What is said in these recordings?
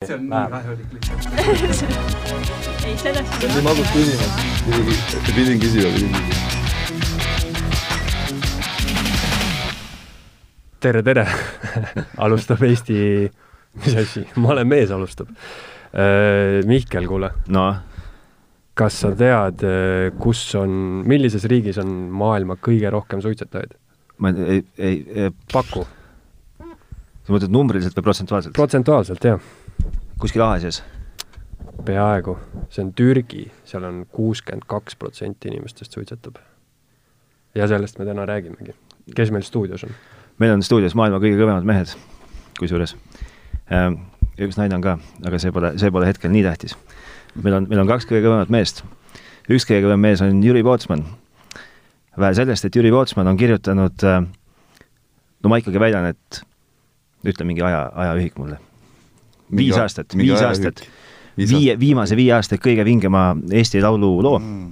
see on nii kahjulik lihtsalt. ei, sellest see on nii magus küsimus. pidin, pidin küsima, pidin küsima. tere, tere alustab Eesti, mis asi, ma olen mees, alustab. Mihkel, kuule, noh, kas sa tead, kus on, millises riigis on maailma kõige rohkem suitsetajaid? ma ei, ei, ei, paku, sa mõtled numbriliselt või protsentuaalselt? protsentuaalselt jah, kuskil Aasias? peaaegu, see on Türgi, seal on kuuskümmend kaks protsenti inimestest suitsetab. ja sellest me täna räägimegi. kes meil stuudios on? meil on stuudios maailma kõige kõvemad mehed, kusjuures. ja üks naine on ka, aga see pole, see pole hetkel nii tähtis. meil on, meil on kaks kõige kõvemat meest. üks kõige kõvem mees on Jüri Pootsman. vähe sellest, et Jüri Pootsman on kirjutanud, no ma ikkagi väidan, et ütle mingi aja, ajaühik mulle. Viis aastat, viis aastat, viie, viimase viie aasta kõige vingema Eesti Laulu loo mm.,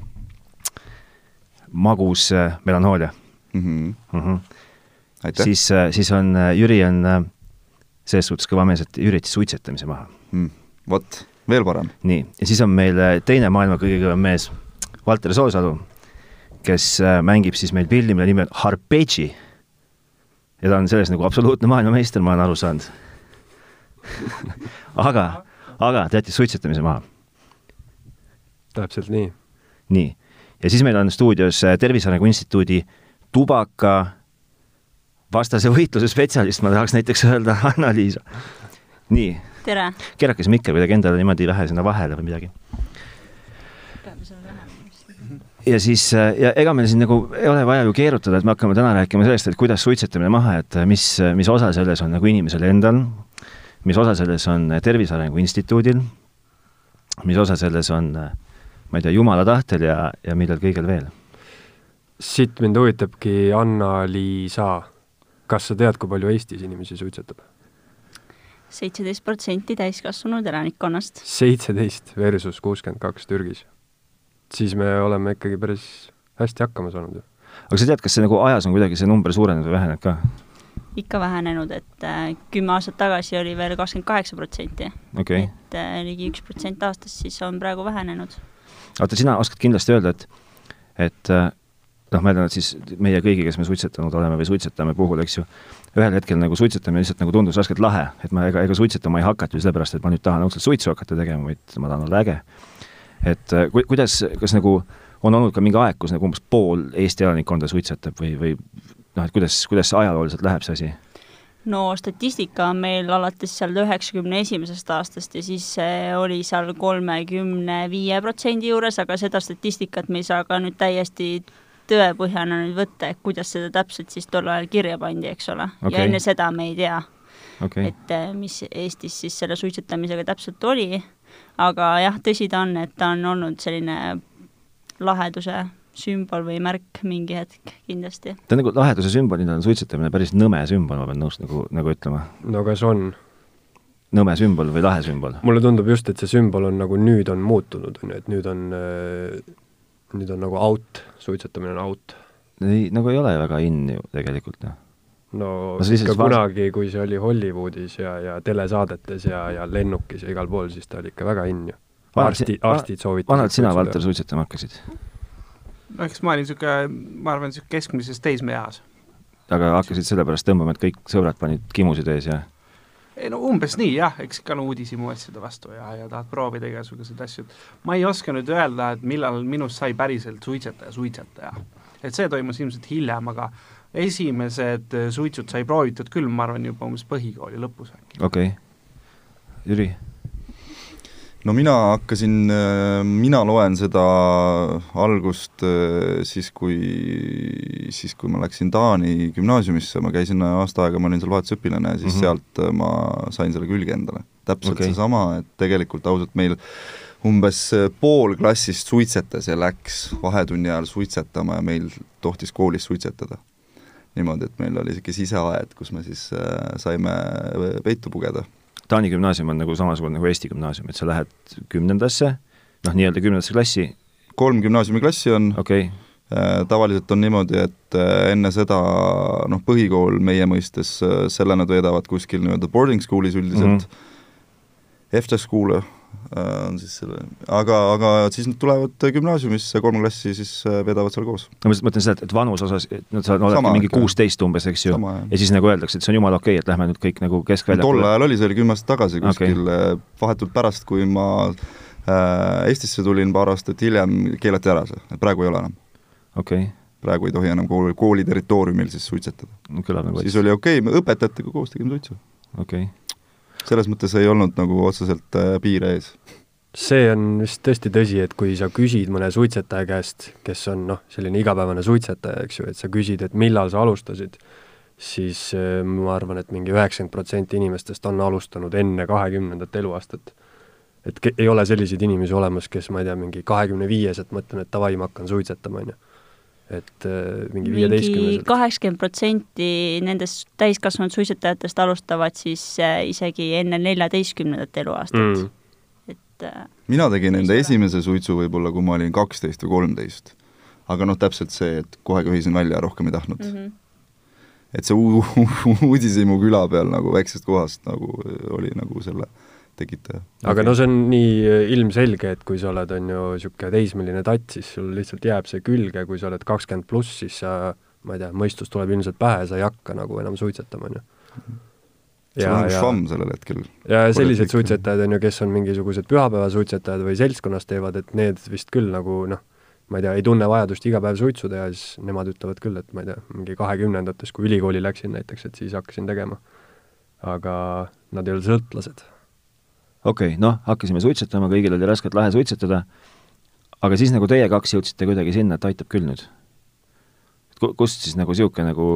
Magus äh, melanhoolia mm. -hmm. mm. -hmm. aitäh. siis, siis on, Jüri on äh, selles suhtes kõva mees, et Jüri jättis suitsetamise maha. mm. vot, veel parem. nii, ja siis on meil äh, teine maailma kõige kõvem mees, Valter Soosalu, kes äh, mängib siis meil pilli, mille nimi on Harpeggi. ja ta on selles nagu absoluutne maailmameister, ma olen aru saanud. aga, aga ta jättis suitsetamise maha. täpselt nii. nii, ja siis meil on stuudios äh, Tervise Arengu Instituudi tubaka vastase võitluse spetsialist, ma tahaks näiteks öelda Anna-Liisa. nii, see mikker kuidagi endale niimoodi vähe sinna vahele või midagi. ja siis, ja ega meil siin nagu ei ole vaja ju keerutada, et me hakkame täna rääkima sellest, et kuidas suitsetamine maha, et mis, mis osa selles on nagu inimesel endal, mis osa selles on Tervise Arengu Instituudil, mis osa selles on, ma ei tea, jumala tahtel ja, ja millel kõigel veel siit mind huvitabki Anna-Liisa, kas sa tead, kui palju Eestis inimesi suitsetab? seitseteist protsenti täiskasvanud elanikkonnast. seitseteist versus kuuskümmend kaks Türgis. siis me oleme ikkagi päris hästi hakkama saanud ju. aga sa tead, kas see nagu ajas on kuidagi see number suurenenud või vähenenud ka? Ikka vähenenud, et äh, kümme aastat tagasi oli veel kakskümmend kaheksa protsenti. et äh, ligi üks protsent aastas, siis on praegu vähenenud. oota, sina oskad kindlasti öelda, et, et äh, noh, ma eeldan, et siis meie kõigi, kes me suitsetanud oleme või suitsetame puhul, eks ju, ühel hetkel nagu suitsetamine lihtsalt nagu tundus raskelt lahe, et ma ega, ega suitsetama ei hakata ju sellepärast, et ma nüüd tahan õudselt suitsu hakata tegema, vaid ma tahan olla äge. et äh, ku- kuidas, kas nagu on olnud ka mingi aeg, kus nagu umbes pool Eesti elanikkonda suitsetab või, või noh, et kuidas, kuidas ajalooliselt läheb, see asi? no statistika on meil alates seal üheksakümne esimesest aastast ja siis oli seal kolmekümne viie protsendi juures, aga seda statistikat me ei saa ka nüüd täiesti tõepõhjana nüüd võtta, et kuidas seda täpselt siis tol ajal kirja pandi, eks ole okay.. Ja enne seda me ei tea okay., et eh, mis Eestis siis selle suitsetamisega täpselt oli, aga jah, tõsi ta on, et ta on olnud selline laheduse sümbol või märk mingi hetk kindlasti. ta on nagu laheduse sümbolina on suitsetamine päris nõme sümbol, ma pean nõus nagu, nagu ütlema. no kas on? nõme sümbol või lahe sümbol? mulle tundub just, et see sümbol on nagu nüüd on muutunud, on ju, et nüüd on, nüüd on nagu out, suitsetamine on out. ei, nagu ei ole väga in ju tegelikult noh. no ikka kunagi, kui see oli Hollywoodis ja, ja telesaadetes ja, ja lennukis ja igal pool, siis ta oli ikka väga in ju. arstid, arstid soovitasid. vanalt sina, Valter, suitsetama hakkasid? no eks ma olin niisugune, ma arvan, niisugune keskmises teismeeas. aga hakkasid sellepärast tõmbama, et kõik sõbrad panid kimusid ees ja ei no umbes nii jah, eks ikka no uudishimu asjade vastu ja, ja tahad proovida igasuguseid asju. ma ei oska nüüd öelda, et millal minust sai päriselt suitsetaja, suitsetaja. et see toimus ilmselt hiljem, aga esimesed eh, suitsud sai proovitud küll, ma arvan, juba umbes põhikooli lõpus äkki. okei okay.. Jüri, no mina hakkasin, mina loen seda algust äh, siis, kui, siis kui ma läksin Taani gümnaasiumisse, ma käisin aasta aega, ma olin seal vahetusõpilane ja siis mm -hmm. sealt äh, ma sain selle külge endale. täpselt okay. seesama, et tegelikult ausalt meil umbes äh, pool klassist suitsetas ja läks vahetunni ajal suitsetama ja meil tohtis koolis suitsetada. niimoodi, et meil oli niisugune siseaed, kus me siis äh, saime äh, peitu pugeda Taani gümnaasium on nagu samasugune nagu Eesti gümnaasium, et sa lähed kümnendasse, noh, nii-öelda kümnendasse klassi, kolm gümnaasiumiklassi on okei okay., Äh, tavaliselt on niimoodi, et äh, enne seda noh, põhikool meie mõistes, selle nad veedavad kuskil nii-öelda boarding school'is üldiselt mm. -hmm. Eftes School on siis selle, aga, aga siis nad tulevad gümnaasiumisse, kolm klassi siis äh, veedavad seal koos. no ma lihtsalt mõtlen seda, et, vanuse osas, et no sa oled mingi kuusteist umbes, eks ju, ja siis nagu öeldakse, et see on jumala okei okay,, et lähme nüüd kõik nagu tol keskväljakule. ajal oli, see oli kümme aastat tagasi kuskil okay. vahetult pärast, kui ma äh, Eestisse tulin paar aastat hiljem, keelati ära see, et praegu ei ole enam. okei okay. praegu ei tohi enam kooli, kooli territooriumil siis suitsetada. no, nagu siis oli okei okay,, me õpetajatega koos tegime suitsu. okei okay. Selles mõttes ei olnud nagu otseselt äh, piire ees. see on vist tõesti tõsi, et kui sa küsid mõne suitsetaja käest, kes on noh, selline igapäevane suitsetaja, eks ju, et sa küsid, et millal sa alustasid, siis äh, ma arvan, et mingi üheksakümmend protsenti inimestest on alustanud enne kahekümnendat eluaastat. et ei ole selliseid inimesi olemas, kes ma ei tea, mingi kahekümne viieselt mõtlen, et davai, ma hakkan suitsetama, on ju. Et äh, mingi viieteistkümneselt. kaheksakümmend protsenti nendest täiskasvanud suitsetajatest alustavad siis äh, isegi enne neljateistkümnendat eluaastat Mm. et äh, mina tegin enda esimese suitsu võib-olla, kui ma olin kaksteist või kolmteist. aga noh, täpselt see, et kohe köhisin välja ja rohkem ei tahtnud mm. mm. -hmm. et see uudishimu küla peal nagu väiksest kohast nagu oli nagu selle tekitaja. aga no see on nii äh, ilmselge, et kui sa oled, on ju, niisugune teismeline tatt, siis sul lihtsalt jääb see külge, kui sa oled kakskümmend pluss, siis sa, ma ei tea, mõistus tuleb ilmselt pähe, sa ei hakka nagu enam suitsetama, on ju. see on švamm sellel hetkel. ja sellised suitsetajad on ju, kes on mingisugused pühapäevasuitsetajad või seltskonnas teevad, et need vist küll nagu noh, ma ei tea, ei tunne vajadust iga päev suitsu teha, siis nemad ütlevad küll, et ma ei tea, mingi kahekümnendates, kui ülikooli läksin näiteks, et siis hakkasin tegema. aga nad ei ole sõltlased. Okei okay,, noh, hakkasime suitsetama, kõigil oli raskelt lahe suitsetada, aga siis nagu teie kaks jõudsite kuidagi sinna, et aitab küll nüüd. kust siis nagu niisugune nagu,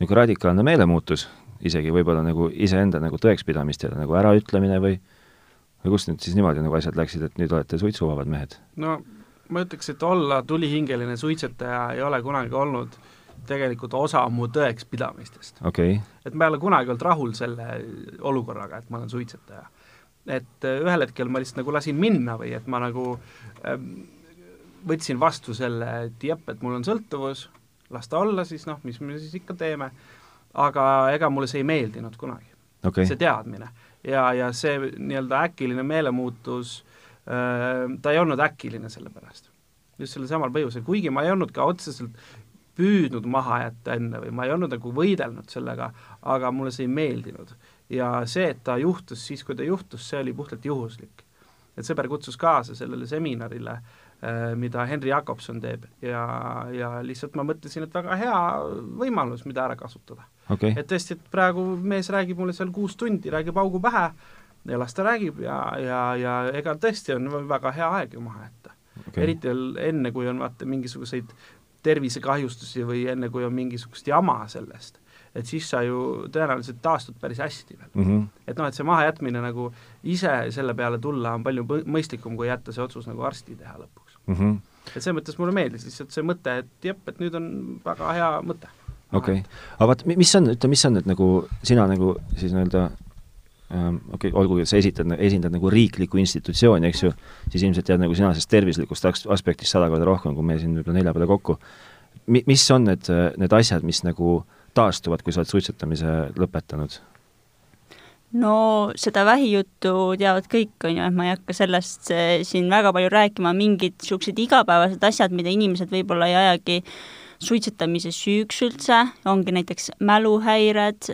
niisugune radikaalne meelemuutus, isegi võib-olla nagu iseenda nagu tõekspidamistele nagu äraütlemine või või kust nüüd siis niimoodi nagu asjad läksid, et nüüd olete suitsuvabad mehed? no ma ütleks, et olla tulihingeline suitsetaja ei ole kunagi olnud tegelikult osa mu tõekspidamistest. okay., et ma ei ole kunagi olnud rahul selle olukorraga, et ma olen suitsetaja. Et äh, ühel hetkel ma lihtsalt nagu lasin minna või et ma nagu ähm, võtsin vastu selle, et jep, et mul on sõltuvus, las ta olla siis noh, mis me siis ikka teeme, aga ega mulle see ei meeldinud kunagi. Okei. See teadmine. Ja, ja see nii-öelda äkiline meelemuutus äh, ta ei olnud äkiline selle pärast. just sellel samal põhjusel, kuigi ma ei olnud ka otseselt püüdnud maha jätta enne või ma ei olnud nagu võidelnud sellega, aga mulle see ei meeldinud. Ja see, et ta juhtus siis, kui ta juhtus, see oli puhtalt juhuslik. et sõber kutsus kaasa sellele seminarile äh, mida Henri Jakobson teeb ja, ja lihtsalt ma mõtlesin, et väga hea võimalus, mida ära kasutada okei, et tõesti, et praegu mees räägib mulle seal kuus tundi, räägib augu pähe ja las ta räägib ja, ja, ja ega tõesti on väga hea aeg ju maha jätta okay.. eriti veel enne, kui on vaata mingisuguseid tervisekahjustusi või enne, kui on mingisugust jama sellest, et siis sa ju tõenäoliselt taastud päris hästi veel. Mhm. et noh, et see mahajätmine nagu ise selle peale tulla on palju mõistlikum, kui jätta see otsus nagu arsti teha lõpuks. Mhm. et selles mõttes mulle meeldis lihtsalt see mõte, et jep, et nüüd on väga hea mõte. okei, aga vaat mi- mis on, ütle, mis on need nagu sina nagu siis nii-öelda ähm, okei okay,, olgugi, et sa esitad, esindad nagu riiklikku institutsiooni, eks ju, siis ilmselt tead nagu sina sellest tervislikust aspektist sada korda rohkem, kui me siin võib-olla nelja peale kokku. Mi-, mis on need, need asjad, mis nagu taastuvad, kui sa oled suitsetamise lõpetanud? no seda vähijuttu teavad kõik, on ju, et ma ei hakka sellest eh, siin väga palju rääkima, mingid niisugused igapäevased asjad, mida inimesed võib-olla ei ajagi suitsetamise süüks üldse, ongi näiteks mäluhäired,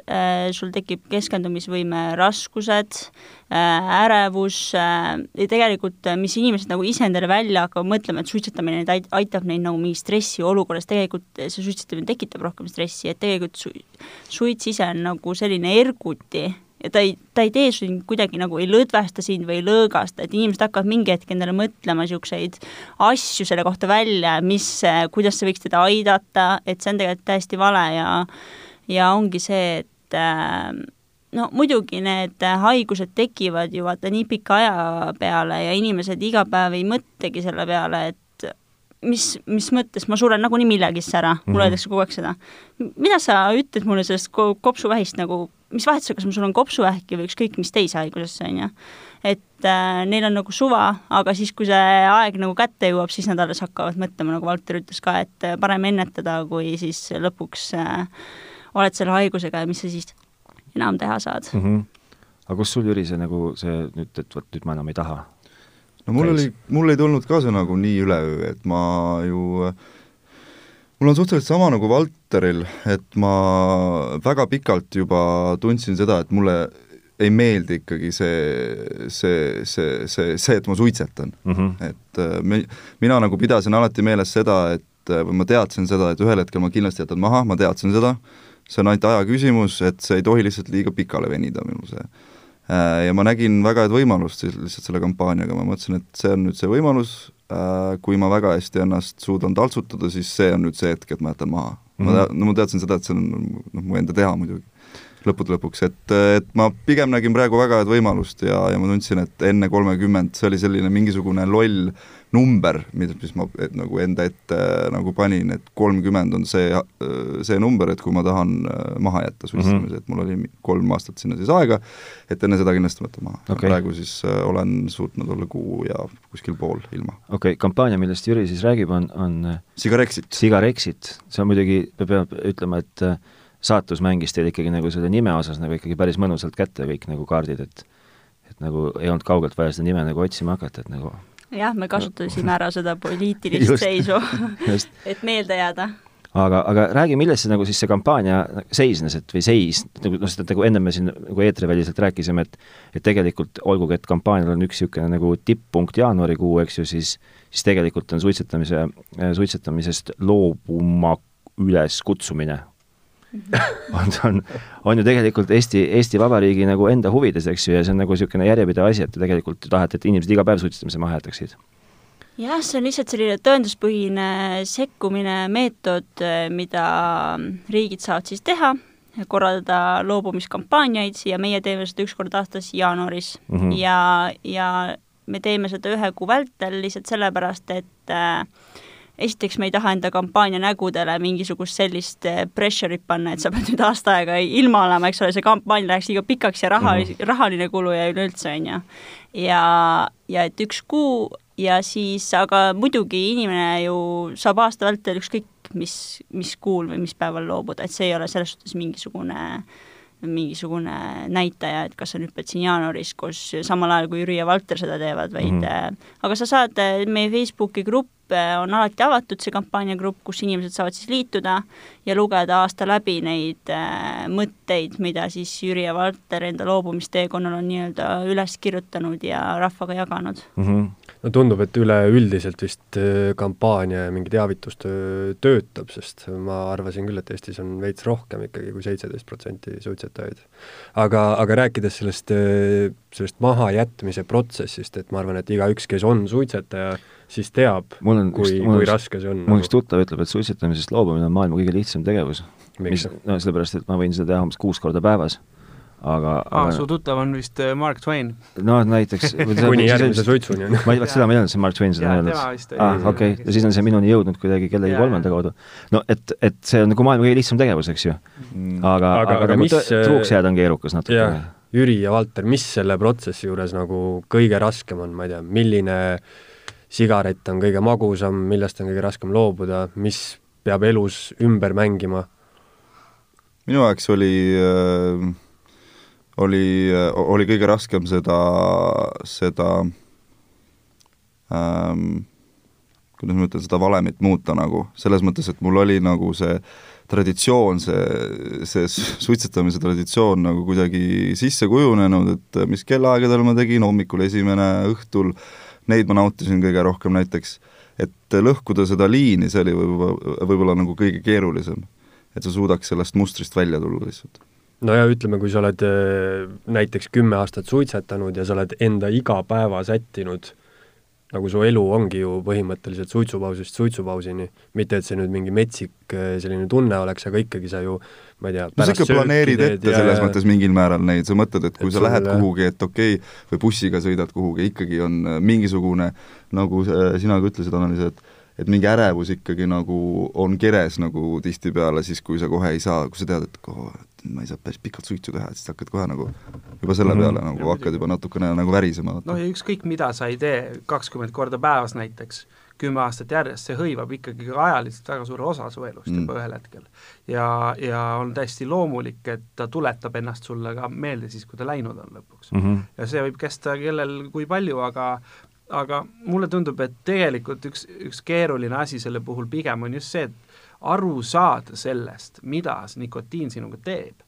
sul tekib keskendumisvõime raskused, ärevus ja tegelikult, mis inimesed nagu ise endale välja hakkavad mõtlema, et suitsetamine neid ait- aitab neid nagu mingi stressiolukorras, tegelikult see suitsetamine tekitab rohkem stressi, et tegelikult su-, suits ise on nagu selline erguti ja ta ei, ta ei tee sind kuidagi nagu ei lõdvesta sind või ei lõõgasta, et inimesed hakkavad mingi hetk endale mõtlema niisuguseid asju selle kohta välja, mis, kuidas see võiks teda aidata, et see on tegelikult täiesti vale ja ja ongi see, et äh, no muidugi need haigused tekivad ju vaata nii pika aja peale ja inimesed iga päev ei mõtlegi selle peale, et mis, mis mõttes ma suren nagunii millegisse ära, mulle Mhm. öeldakse kogu aeg seda. mida sa ütled mulle sellest ko- kopsuvähist nagu, mis vahet see, kas mul on kopsuvähki või ükskõik mis teise haigusesse, on ju. et äh, neil on nagu suva, aga siis, kui see aeg nagu kätte jõuab, siis nad alles hakkavad mõtlema, nagu Valter ütles ka, et äh, parem ennetada, kui siis lõpuks äh, oled selle haigusega ja mis sa siis enam teha saad mm. -hmm. aga kust sul, Jüri, see nagu see nüüd, et vot nüüd ma enam ei taha? no mul Käis. oli, mul ei tulnud ka see nagu nii üleöö, et ma ju mul on suhteliselt sama nagu Valteril, et ma väga pikalt juba tundsin seda, et mulle ei meeldi ikkagi see, see, see, see, see, et ma suitsetan mm. -hmm. et äh, mi-, mina nagu pidasin alati meeles seda, et äh, või ma teadsin seda, et ühel hetkel ma kindlasti jätan maha, ma teadsin seda, see on ainult aja küsimus, et see ei tohi lihtsalt liiga pikale venida, minul see. Äh, Ja ma nägin väga head võimalust siis lihtsalt selle kampaaniaga, ma mõtlesin, et see on nüüd see võimalus, kui ma väga hästi ennast suudan taltsutada, siis see on nüüd see hetk, et ma jätan maha mm. -hmm. ma tea-, no ma teadsin seda, et see on noh, mu enda teha muidugi lõppude lõpuks, et, et ma pigem nägin praegu väga head võimalust ja, ja ma tundsin, et enne kolmekümmend, see oli selline mingisugune loll number, mis, mis ma et, nagu enda ette äh, nagu panin, et kolmkümmend on see, see number, et kui ma tahan äh, maha jätta suitsetamise mm, -hmm. et mul oli kolm aastat sinna siis aega, et enne seda kindlasti võtan maha okay.. praegu siis äh, olen suutnud olla kuu ja kuskil pool ilma. okei okay,, kampaania, millest Jüri siis räägib, on, on Sigarexit. Sigarexit, see on muidugi, peab ütlema, et äh, saatus mängis teil ikkagi nagu selle nime osas nagu ikkagi päris mõnusalt kätte kõik nagu kaardid, et et nagu ei olnud kaugelt vaja seda nime nagu otsima hakata, et nagu jah, me kasutasime ära seda poliitilist Just. seisu et meelde jääda. aga, aga räägi, milles see nagu siis see kampaania seisnes, et või seis, nagu noh, seda nagu enne me siin nagu eetriväliselt rääkisime, et et tegelikult olgugi, et kampaanial on üks niisugune nagu tipppunkt jaanuarikuu, eks ju, siis siis tegelikult on suitsetamise, suitsetamisest loobuma üleskutsumine on, on, on ju tegelikult Eesti, Eesti Vabariigi nagu enda huvides, eks ju, ja see on nagu niisugune järjepidev asi, et te tegelikult ju tahate, et inimesed iga päev suitsetamise maha jätaksid. jah, see on lihtsalt selline tõenduspõhine sekkumine, meetod, mida riigid saavad siis teha, korraldada loobumiskampaaniaid ja meie teeme seda üks kord aastas jaanuaris mm. -hmm. ja, ja me teeme seda ühe kuu vältel lihtsalt sellepärast, et äh, esiteks me ei taha enda kampaania nägudele mingisugust sellist äh, pressure'it panna, et sa pead nüüd aasta aega ilma olema, eks ole, see kampaania läheks liiga pikaks ja raha mm, -hmm. rahaline kulu ja üleüldse, on ju. ja, ja et üks kuu ja siis, aga muidugi inimene ju saab aasta vältel ükskõik mis, mis kuul või mis päeval loobuda, et see ei ole selles suhtes mingisugune mingisugune näitaja, et kas sa nüüd pead siin jaanuaris, kus samal ajal kui Jüri ja Valter seda teevad, vaid mm -hmm. aga sa saad, meie Facebooki grupp on alati avatud, see kampaaniagrupp, kus inimesed saavad siis liituda ja lugeda aasta läbi neid äh, mõtteid, mida siis Jüri ja Valter enda loobumisteekonnal on nii-öelda üles kirjutanud ja rahvaga jaganud mm. -hmm. No tundub, et üleüldiselt vist äh, kampaania ja mingi teavitustöö töötab, sest ma arvasin küll, et Eestis on veits rohkem ikkagi kui seitseteist protsenti suitsetajaid. aga, aga rääkides sellest, äh, sellest mahajätmise protsessist, et ma arvan, et igaüks, kes on suitsetaja, siis teab, on kui, kui üks- raske see on. nagu. mul üks tuttav ütleb, et suitsetamisest loobumine on maailma kõige lihtsam tegevus. mis, no sellepärast, et ma võin seda teha umbes kuus korda päevas. Aga aa, aga su tuttav on vist äh, Mark Twain. noh, näiteks kuni järgmise suitsuni, on ju. ma ei, vot seda ma ei teadnud, see Mark Twain seda on öelnud. aa, okei ja siis on see minuni jõudnud kuidagi kellegi kolmanda kaudu. no et, et see on nagu maailma kõige lihtsam tegevus, eks ju. Mm. aga, Aga- aga, aga aga mis, mis truuks jääda on keerukas natuke Jüri ja Valter, mis selle protsessi juures nagu kõige raskem on, ma ei tea, milline sigaret on kõige magusam, millest on kõige raskem loobuda, mis peab elus ümber mängima? minu jaoks oli äh, oli, oli kõige raskem seda, seda ähm, kuidas ma ütlen, seda valemit muuta nagu, selles mõttes, et mul oli nagu see traditsioon, see, see suitsetamise traditsioon nagu kuidagi sisse kujunenud, et mis kellaaegadel ma tegin, hommikul esimene, õhtul, neid ma nautisin kõige rohkem näiteks, et lõhkuda seda liini, see oli võib-olla, võib-olla nagu kõige keerulisem. et sa suudaks sellest mustrist välja tulla lihtsalt no ja ütleme, kui sa oled äh, näiteks kümme aastat suitsetanud ja sa oled enda igapäeva sättinud, nagu su elu ongi ju põhimõtteliselt suitsupausist suitsupausini, mitte et see nüüd mingi metsik äh, selline tunne oleks, aga ikkagi sa ju ma ei tea, no sa ikka planeerid ette selles mõttes mingil määral neid, sa mõtled, et kui Et sa lähed sul- kuhugi, et okei okay,, või bussiga sõidad kuhugi, ikkagi on äh, mingisugune, nagu sina ka ütlesid, Anneliis, et et mingi ärevus ikkagi nagu on keres nagu tihtipeale siis, kui sa kohe ei saa, kui sa tead, et kohe, et ma ei saa päris pikalt suitsu teha, et siis hakkad kohe nagu juba selle Mhm. peale nagu hakkad juba natukene nagu värisema. noh, ja ükskõik, mida sa ei tee kakskümmend korda päevas näiteks, kümme aastat järjest, see hõivab ikkagi ka ajaliselt väga suure osa su elust mm. juba ühel hetkel. ja, ja on täiesti loomulik, et ta tuletab ennast sulle ka meelde siis, kui ta läinud on lõpuks mm. -hmm. ja see võib kesta kellel kui palju, aga aga mulle tundub, et tegelikult üks, üks keeruline asi selle puhul pigem on just see, et aru saada sellest, mida see nikotiin sinuga teeb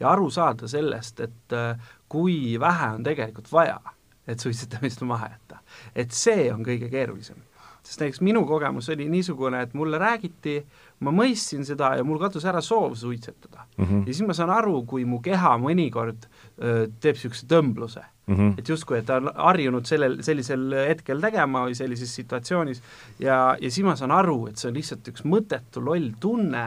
ja aru saada sellest, et äh, kui vähe on tegelikult vaja, et suitsetamist maha jätta. et see on kõige keerulisem sest näiteks minu kogemus oli niisugune, et mulle räägiti, ma mõistsin seda ja mul kadus ära soov suitsetada mm. -hmm. ja siis ma saan aru, kui mu keha mõnikord öö, teeb niisuguse tõmbluse mm. -hmm. et justkui, et ta on harjunud sellel, sellisel hetkel tegema või sellises situatsioonis ja, ja siis ma saan aru, et see on lihtsalt üks mõttetu loll tunne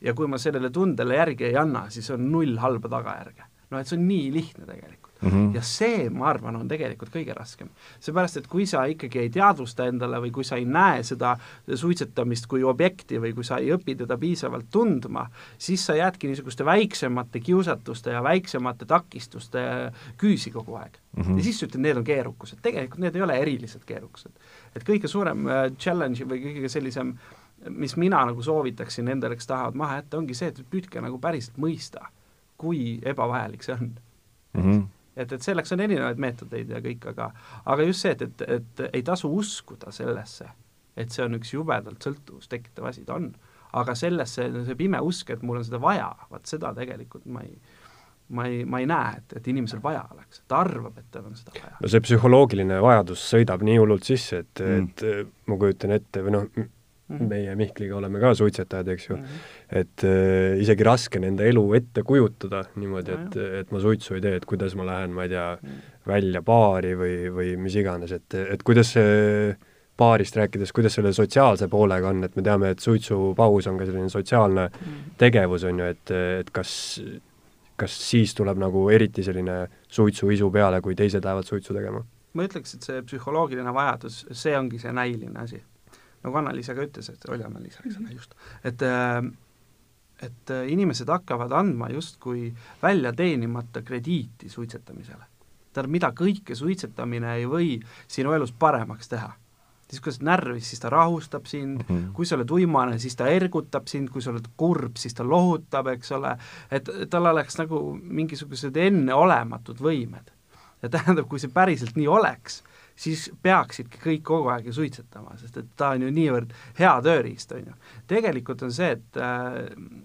ja kui ma sellele tundele järgi ei anna, siis on null halba tagajärge. noh, et see on nii lihtne tegelikult Mm -hmm. ja see, ma arvan, on tegelikult kõige raskem. seepärast, et kui sa ikkagi ei teadvusta endale või kui sa ei näe seda suitsetamist kui objekti või kui sa ei õpi teda piisavalt tundma, siis sa jäädki niisuguste väiksemate kiusatuste ja väiksemate takistuste küüsi kogu aeg mm. -hmm. ja siis sa ütled, need on keerukused, tegelikult need ei ole erilised keerukused. et kõige suurem äh, challenge või kõige sellisem mis mina nagu soovitaksin nendele, kes tahavad maha jätta, ongi see, et püüdke nagu päriselt mõista, kui ebavajalik see on mm. -hmm et, et selleks on erinevaid meetodeid ja kõik, aga aga just see, et, et, et ei tasu uskuda sellesse, et see on üks jubedalt sõltuvust tekitav asi, ta on, aga sellesse, see pime usk, et mul on seda vaja, vaat seda tegelikult ma ei ma ei, ma ei näe, et, et inimesel vaja oleks, ta arvab, et tal on seda vaja. no see psühholoogiline vajadus sõidab nii hullult sisse, et Mm. et ma kujutan ette või noh. Meie Mihkliga oleme ka suitsetajad, eks ju mm, Mhm. -hmm. et äh, isegi raske on enda elu ette kujutada niimoodi, No et, et ma suitsu ei tee, et kuidas ma lähen, ma ei tea, Mhm. välja baari või, või mis iganes, et, et kuidas see baarist rääkides, kuidas selle sotsiaalse poolega on, et me teame, et suitsupaus on ka selline sotsiaalne tegevus, on ju, et, et kas, kas siis tuleb nagu eriti selline suitsuisu peale, kui teised lähevad suitsu tegema? ma ütleks, et see psühholoogiline vajadus, see ongi see näiline asi. Nagu Anna-Liisa ka ütles, et oli Anna-Liisa, eks ole, just, et äh, et äh, inimesed hakkavad andma justkui välja teenimata krediiti suitsetamisele. tähendab, mida kõike suitsetamine ei või sinu elus paremaks teha. siis kui sa oled närvis, siis ta rahustab sind mm, Mhm. kui sa oled uimane, siis ta ergutab sind, kui sa oled kurb, siis ta lohutab, eks ole, et tal oleks nagu mingisugused enneolematud võimed. ja tähendab, kui see päriselt nii oleks, siis peaksidki kõik kogu aeg ju suitsetama, sest et ta on ju niivõrd hea tööriist, on ju. tegelikult on see, et äh,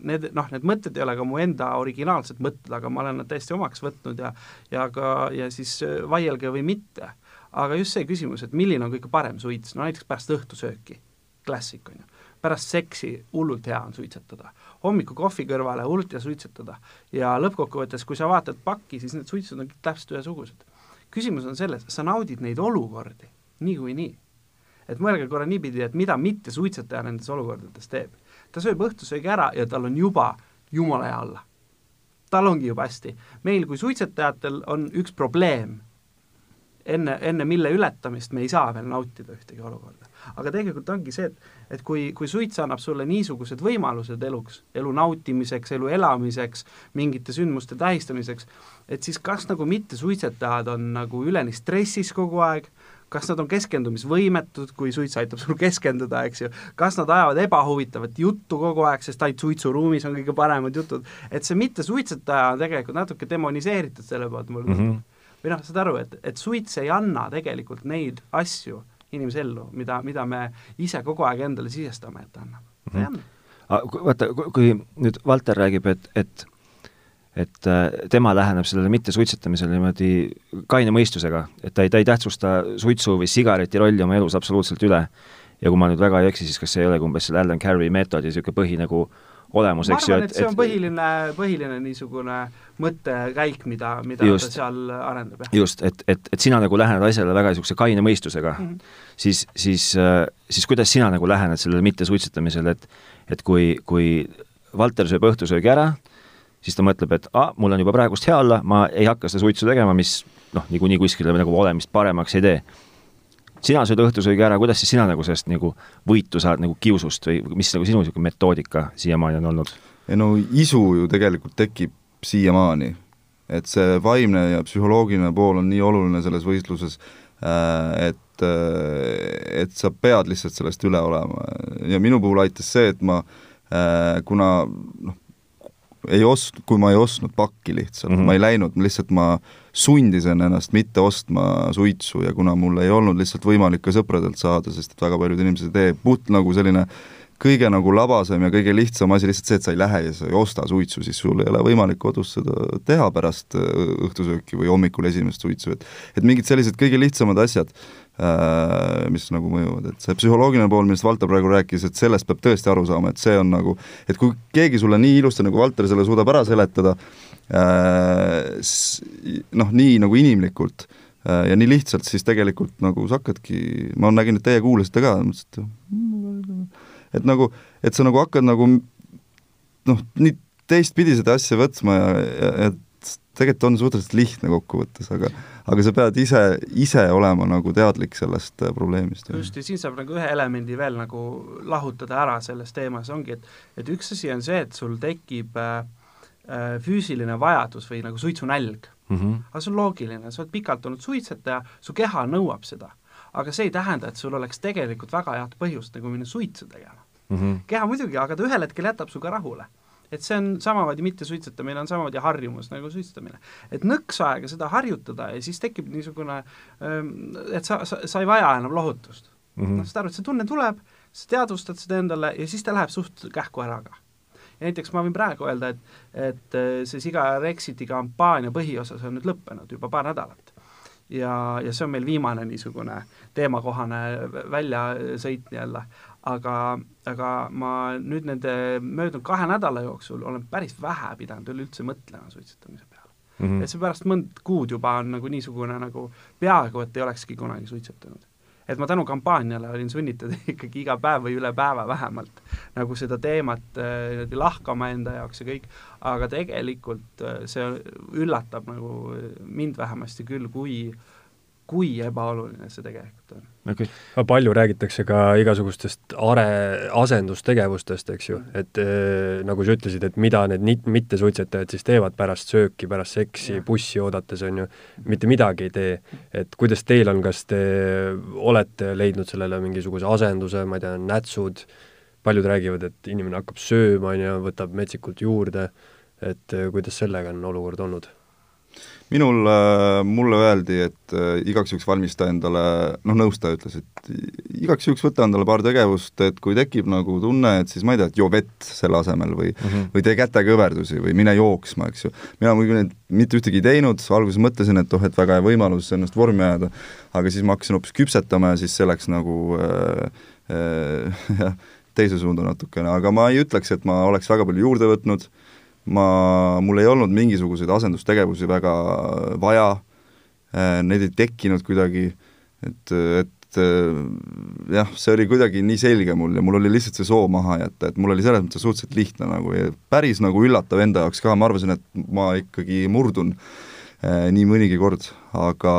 need, noh, need mõtted ei ole ka mu enda originaalsed mõtted, aga ma olen nad täiesti omaks võtnud ja ja ka, ja siis äh, vaielge või mitte. aga just see küsimus, et milline on kõige parem suits, no näiteks pärast õhtusööki, klassik on ju, pärast seksi hullult hea on suitsetada, hommikul kohvi kõrvale hullult hea suitsetada ja lõppkokkuvõttes, kui sa vaatad pakki, siis need suitsud on kõik täpselt ühesugused küsimus on selles, sa naudid neid olukordi niikuinii. et mõelge korra niipidi, et mida mittesuitsetaja nendes olukordades teeb. ta sööb õhtusöögi ära ja tal on juba jumala hea olla. tal ongi juba hästi. meil kui suitsetajatel on üks probleem, enne, enne mille ületamist me ei saa veel nautida ühtegi olukorda. aga tegelikult ongi see, et, et kui, kui suits annab sulle niisugused võimalused eluks, elu nautimiseks, elu elamiseks, mingite sündmuste tähistamiseks, et siis kas nagu mittesuitsetajad on nagu üleni stressis kogu aeg, kas nad on keskendumisvõimetud, kui suits aitab sul keskenduda, eks ju, kas nad ajavad ebahuvitavat juttu kogu aeg, sest ainult suitsuruumis on kõige paremad jutud, et see mittesuitsetaja on tegelikult natuke demoniseeritud selle poolt, mulle tundub mm. -hmm. Või noh, saad aru, et, et suits ei anna tegelikult neid asju inimese ellu, mida, mida me ise kogu aeg endale sisestame, et ta annab mm. -hmm. vaata, kui nüüd Valter räägib, et, et et äh, tema läheneb sellele mittesuitsetamisele niimoodi kaine mõistusega, et ta ei, ta ei tähtsusta suitsu või sigareti rolli oma elus absoluutselt üle. ja kui ma nüüd väga ei eksi, siis kas see ei olegi umbes selle Alan Carey meetodi niisugune põhi nagu olemus, ma eks ju, arvan, et see on põhiline, põhiline niisugune mõttekäik, mida, mida Just. ta seal arendab, just, et, et, et sina nagu lähened asjale väga niisuguse kaine mõistusega mm. -hmm. siis, siis, siis kuidas sina nagu lähened sellele mittesuitsetamisele, et et kui, kui Valter sööb õhtusöögi ära, siis ta mõtleb, et aa, mul on juba praegust hea olla, ma ei hakka seda suitsu tegema, mis noh, niikuinii kuskile nagu olemist paremaks ei tee. Sina sööd õhtusöögi ära, kuidas siis sina nagu sellest nagu võitu saad nagu kiusust või mis nagu sinu niisugune metoodika siiamaani on olnud? ei no isu ju tegelikult tekib siiamaani. et see vaimne ja psühholoogiline pool on nii oluline selles võistluses, et, et sa pead lihtsalt sellest üle olema ja minu puhul aitas see, et ma kuna noh, ei ost-, kui ma ei ostnud pakki lihtsalt mm, -hmm. ma ei läinud, lihtsalt ma sundisin ennast mitte ostma suitsu ja kuna mul ei olnud lihtsalt võimalik ka sõpradelt saada, sest et väga paljud inimesed ei tee, puht nagu selline kõige nagu labasem ja kõige lihtsam asi lihtsalt see, et sa ei lähe ja sa ei osta suitsu, siis sul ei ole võimalik kodus seda teha pärast õhtusööki või hommikul esimest suitsu, et et mingid sellised kõige lihtsamad asjad äh,, mis nagu mõjuvad, et see psühholoogiline pool, millest Valter praegu rääkis, et sellest peab tõesti aru saama, et see on nagu, et kui keegi sulle nii ilusti, nagu Valter selle suudab ära seletada äh,, noh, nii nagu inimlikult äh, ja nii lihtsalt, siis tegelikult nagu sa hakkadki, ma nägin, et teie kuulasite ka, mõtlesin, et et nagu, et sa nagu hakkad nagu noh, nii teistpidi seda asja võtma ja, ja, ja tegelikult on suhteliselt lihtne kokkuvõttes, aga aga sa pead ise, ise olema nagu teadlik sellest äh, probleemist. just, ja siin saab nagu ühe elemendi veel nagu lahutada ära selles teemas, ongi, et et üks asi on see, et sul tekib äh, äh füüsiline vajadus või nagu suitsunälg mm. -hmm. aga see on loogiline, sa oled pikalt olnud suitsetaja, su keha nõuab seda aga see ei tähenda, et sul oleks tegelikult väga head põhjust nagu minna suitsu tegema mm. -hmm. keha muidugi, aga ta ühel hetkel jätab su ka rahule et see on samamoodi mittesuitsetamine, on samamoodi harjumus nagu suitsetamine. et nõks aega seda harjutada ja siis tekib niisugune, ähm, et sa, sa, sa ei vaja enam lohutust mm. -hmm. noh, saad aru, et see tunne tuleb, sa teadvustad seda endale ja siis ta läheb suht kähku ära ka. ja näiteks ma võin praegu öelda, et, et äh, see Siga Rexiti kampaania põhiosas on nüüd lõppenud juba paar nädalat ja, ja see on meil viimane niisugune teemakohane väljasõit nii-öelda, aga, aga ma nüüd nende möödunud kahe nädala jooksul olen päris vähe pidanud üleüldse mõtlema suitsetamise peale mm. -hmm. et seepärast mõnd kuud juba on nagu niisugune nagu peaaegu, et ei olekski kunagi suitsetanud et ma tänu kampaaniale olin sunnitud ikkagi iga päev või üle päeva vähemalt nagu seda teemat äh, niimoodi äh, lahkama enda jaoks ja kõik, aga tegelikult äh, see üllatab nagu mind vähemasti küll, kui kui ebaoluline see tegelikult on. Okay.. aga palju räägitakse ka igasugustest are-, asendustegevustest, eks ju, et äh, nagu sa ütlesid, et mida need mittesuitsetajad siis teevad pärast sööki, pärast seksi, bussi oodates, on ju, mitte midagi ei tee. et kuidas teil on, kas te olete leidnud sellele mingisuguse asenduse, ma ei tea, nätsud, paljud räägivad, et inimene hakkab sööma, on ju, võtab metsikult juurde, et äh, kuidas sellega on olukord olnud? Minul, äh, mulle öeldi, et äh, igaks juhuks valmista endale, noh, nõustaja ütles, et igaks juhuks võta endale paar tegevust, et kui tekib nagu tunne, et siis ma ei tea, et joo vett selle asemel või mm -hmm. või tee kätekõverdusi või mine jooksma, eks ju. mina muidugi neid mitte ühtegi ei teinud, alguses mõtlesin, et oh, et väga hea võimalus ennast vormi ajada, aga siis ma hakkasin hoopis küpsetama ja siis see läks nagu äh, äh, teise suunda natukene, aga ma ei ütleks, et ma oleks väga palju juurde võtnud äh,, ma, mul ei olnud mingisuguseid asendustegevusi väga vaja, äh, need ei tekkinud kuidagi, et, et äh, jah, see oli kuidagi nii selge mul ja mul oli lihtsalt see soov maha jätta, et mul oli selles mõttes suhteliselt lihtne nagu ja päris nagu üllatav enda jaoks ka, ma arvasin, et ma ikkagi murdun eh, nii mõnigi kord, aga